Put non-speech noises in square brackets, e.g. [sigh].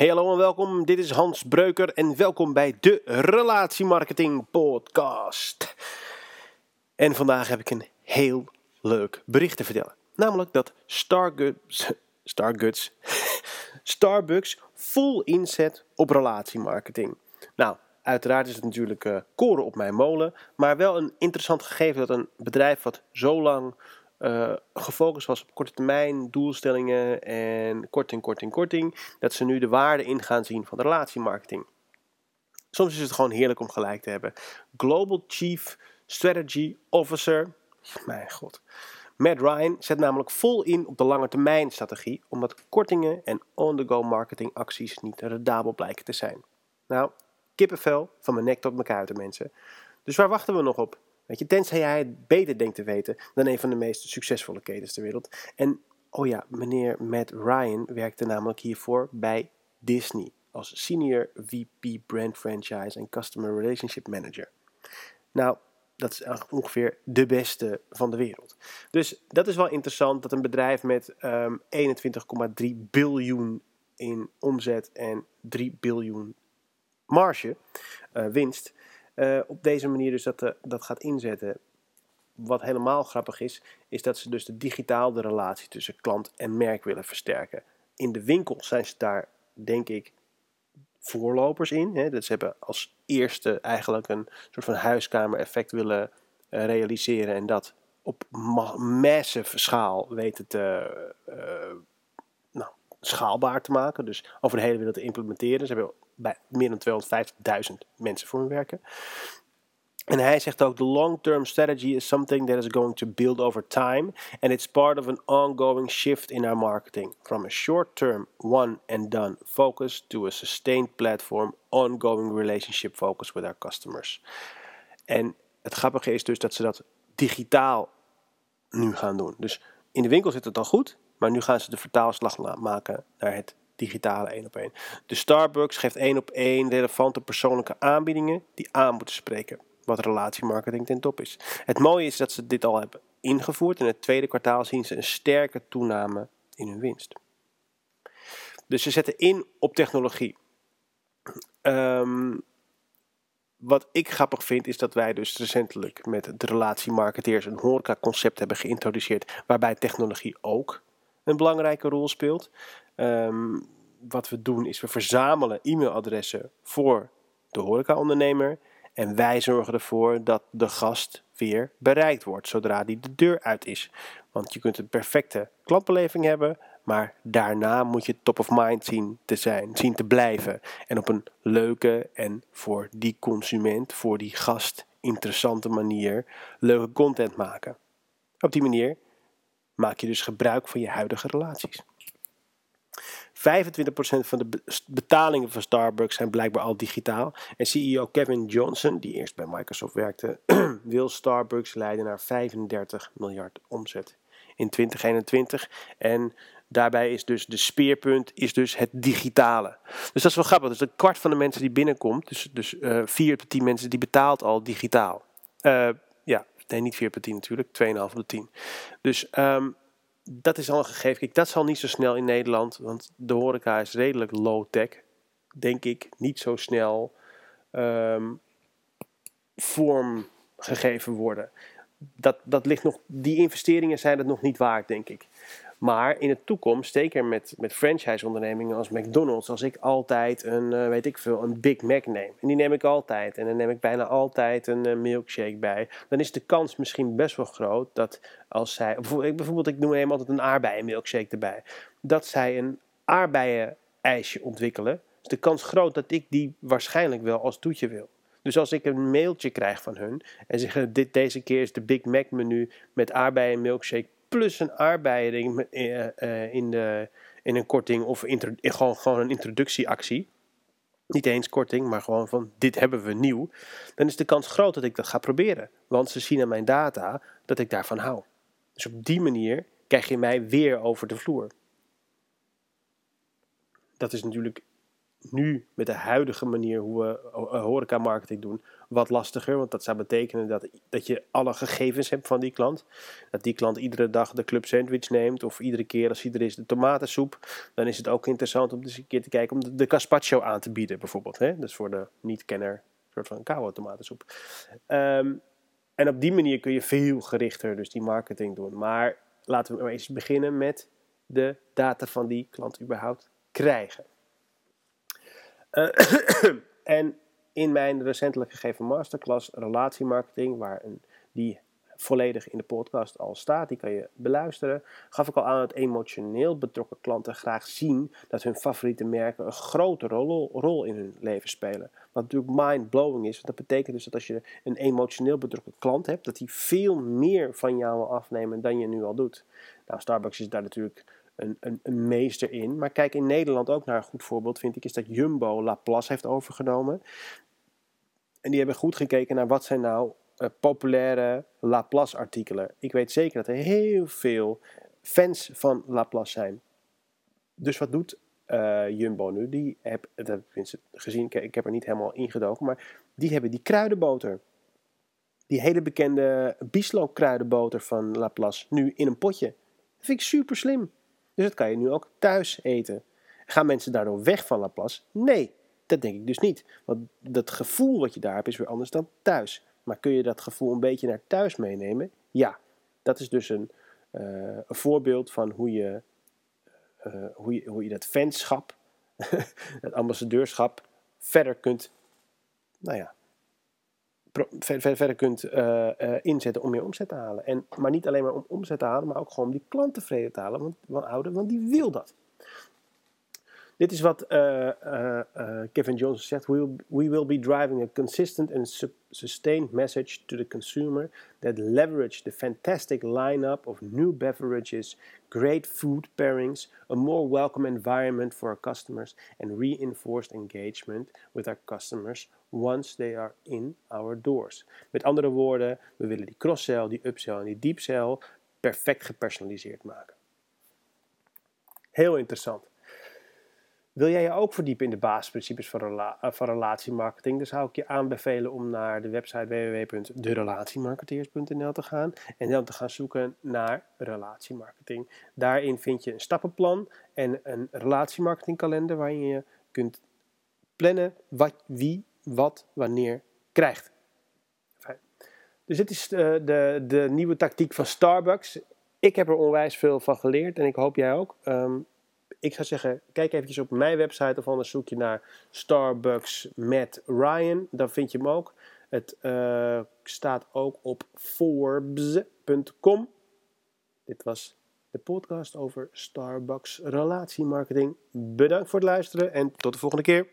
Hey hallo en welkom, dit is Hans Breuker en welkom bij de Relatiemarketing Podcast. En vandaag heb ik een heel leuk bericht te vertellen. Namelijk dat Starguts, Starguts, Starbucks vol inzet op relatiemarketing. Nou, uiteraard is het natuurlijk uh, koren op mijn molen, maar wel een interessant gegeven dat een bedrijf wat zo lang uh, gefocust was op korte termijn doelstellingen en korting, korting, korting, dat ze nu de waarde in gaan zien van de relatiemarketing. Soms is het gewoon heerlijk om gelijk te hebben. Global Chief Strategy Officer, mijn god. Matt Ryan zet namelijk vol in op de lange termijn strategie, omdat kortingen en on-the-go marketing acties niet redabel blijken te zijn. Nou, kippenvel van mijn nek tot mijn kuiten mensen. Dus waar wachten we nog op? Weet je, tenzij jij het beter denkt te weten dan een van de meest succesvolle ketens ter wereld. En, oh ja, meneer Matt Ryan werkte namelijk hiervoor bij Disney als Senior VP Brand Franchise en Customer Relationship Manager. Nou, dat is ongeveer de beste van de wereld. Dus dat is wel interessant dat een bedrijf met um, ehm, 21,3 biljoen in omzet en 3 biljoen marge, uh, winst, uh, op deze manier dus dat, uh, dat gaat inzetten. Wat helemaal grappig is, is dat ze dus de digitale relatie tussen klant en merk willen versterken. In de winkel zijn ze daar, denk ik, voorlopers in. Hè. Dat ze hebben als eerste eigenlijk een soort van huiskamer-effect willen uh, realiseren en dat op ma massive schaal weten te schaalbaar te maken. Dus over de hele wereld te implementeren. Ze hebben bij meer dan 250.000 mensen voor hem werken. En hij zegt ook: The long-term strategy is something that is going to build over time, and it's part of an ongoing shift in our marketing from a short-term one and done focus to a sustained platform, ongoing relationship focus with our customers. En het grappige is dus dat ze dat digitaal nu gaan doen. Dus in de winkel zit het al goed, maar nu gaan ze de vertaalslag maken naar het digitale één op één. De Starbucks geeft één op één relevante persoonlijke aanbiedingen die aan moeten spreken. Wat relatiemarketing ten top is. Het mooie is dat ze dit al hebben ingevoerd. In het tweede kwartaal zien ze een sterke toename in hun winst. Dus ze zetten in op technologie. Um, wat ik grappig vind is dat wij dus recentelijk met de relatiemarketeers een horeca concept hebben geïntroduceerd waarbij technologie ook een belangrijke rol speelt. Um, wat we doen is we verzamelen e-mailadressen voor de horecaondernemer. En wij zorgen ervoor dat de gast weer bereikt wordt zodra die de deur uit is. Want je kunt een perfecte klantbeleving hebben, maar daarna moet je top of mind zien te zijn, zien te blijven. En op een leuke en voor die consument, voor die gast interessante manier leuke content maken. Op die manier maak je dus gebruik van je huidige relaties. 25% van de betalingen van Starbucks zijn blijkbaar al digitaal. En CEO Kevin Johnson, die eerst bij Microsoft werkte, [clears throat] wil Starbucks leiden naar 35 miljard omzet in 2021. En daarbij is dus de speerpunt is dus het digitale. Dus dat is wel grappig. Dus een kwart van de mensen die binnenkomt, dus, dus uh, vier op de tien mensen, die betaalt al digitaal. Uh, nee, niet vier op de tien natuurlijk, 2,5 op de 10. Dus um, dat is al een gegeven. Kijk, dat zal niet zo snel in Nederland, want de horeca is redelijk low-tech. Denk ik niet zo snel um, vormgegeven worden. Dat, dat ligt nog, die investeringen zijn het nog niet waard, denk ik. Maar in de toekomst, zeker met, met franchise-ondernemingen als McDonald's, als ik altijd een, uh, weet ik veel, een Big Mac neem. En die neem ik altijd. En dan neem ik bijna altijd een uh, milkshake bij. Dan is de kans misschien best wel groot dat als zij, bijvoorbeeld ik noem hem altijd een aardbeien milkshake erbij. Dat zij een aardbeien ijsje ontwikkelen. Is de kans groot dat ik die waarschijnlijk wel als toetje wil. Dus als ik een mailtje krijg van hun en zeggen dit deze keer is de Big Mac menu met aardbeien milkshake plus een aardbeiering uh, uh, in, de, in een korting of gewoon, gewoon een introductieactie. Niet eens korting, maar gewoon van dit hebben we nieuw. Dan is de kans groot dat ik dat ga proberen. Want ze zien aan mijn data dat ik daarvan hou. Dus op die manier krijg je mij weer over de vloer. Dat is natuurlijk nu met de huidige manier hoe we horeca marketing doen wat lastiger. Want dat zou betekenen dat, dat je alle gegevens hebt van die klant. Dat die klant iedere dag de club sandwich neemt. Of iedere keer als hij er is de tomatensoep. Dan is het ook interessant om eens een keer te kijken om de, de aan te bieden bijvoorbeeld. Hè? Dus voor de niet-kenner een soort van koude tomatensoep. Ehm, en op die manier kun je veel gerichter dus die marketing doen. Maar laten we maar eens beginnen met de data van die klant überhaupt krijgen. Uh, [coughs] en in mijn recentelijk gegeven masterclass relatiemarketing, waar een, die volledig in de podcast al staat, die kan je beluisteren, gaf ik al aan dat emotioneel betrokken klanten graag zien dat hun favoriete merken een grote rol, rol in hun leven spelen. Wat natuurlijk mind-blowing is, want dat betekent dus dat als je een emotioneel betrokken klant hebt, dat die veel meer van jou wil afnemen dan je nu al doet. Nou, Starbucks is daar natuurlijk een, een, meester in. Maar kijk in Nederland ook naar een goed voorbeeld, vind ik, is dat Jumbo Laplace heeft overgenomen. En die hebben goed gekeken naar wat zijn nou uh, populaire Laplace artikelen. Ik weet zeker dat er heel veel fans van Laplace zijn. Dus wat doet uh, Jumbo nu? Die heb, dat heb ik gezien, ik heb er niet helemaal ingedoken, maar die hebben die kruidenboter. Die hele bekende Bislo kruidenboter van Laplace nu in een potje. Dat vind ik super slim. Dus dat kan je nu ook thuis eten. Gaan mensen daardoor weg van Laplace? Nee, dat denk ik dus niet. Want dat gevoel wat je daar hebt is weer anders dan thuis. Maar kun je dat gevoel een beetje naar thuis meenemen? Ja, dat is dus een, uh, een voorbeeld van hoe je, uh, hoe je, hoe je dat fanschap, [laughs] het ambassadeurschap, verder kunt, nou ja, verder, kunt uh, inzetten om meer omzet te halen. En, maar niet alleen maar om omzet te halen, maar ook gewoon om die klant tevreden te halen. Want, want, ouder, want die wil dat. Dit is wat uh, uh, uh, Kevin Johnson zegt. We will, we will be driving a consistent and su sustained message to the consumer that leverage the fantastic lineup of new beverages, great food pairings, a more welcome environment for our customers, and reinforced engagement with our customers once they are in our doors. Met andere woorden, we willen die cross-sell, die upsell en die deep-sell perfect gepersonaliseerd maken. Heel interessant. Wil jij je ook verdiepen in de basisprincipes van, rela eh, van relatiemarketing? Dan zou ik je aanbevelen om naar de website www.derelatiemarketeers.nl te gaan en dan te gaan zoeken naar relatiemarketing. Daarin vind je een stappenplan en een relatiemarketingkalender waarin je kunt plannen wat, wie, wat, wanneer krijgt. Fijn. Dus dit is de, eh, de, de, nieuwe tactiek van Starbucks. Ik heb er onwijs veel van geleerd en ik hoop jij ook. Um, ik zou zeggen, kijk eventjes op mijn website of anders zoek je naar Starbucks met Ryan. Dan vind je hem ook. Het uh, staat ook op Forbes.com. Dit was de podcast over Starbucks relatiemarketing. Bedankt voor het luisteren en tot de volgende keer.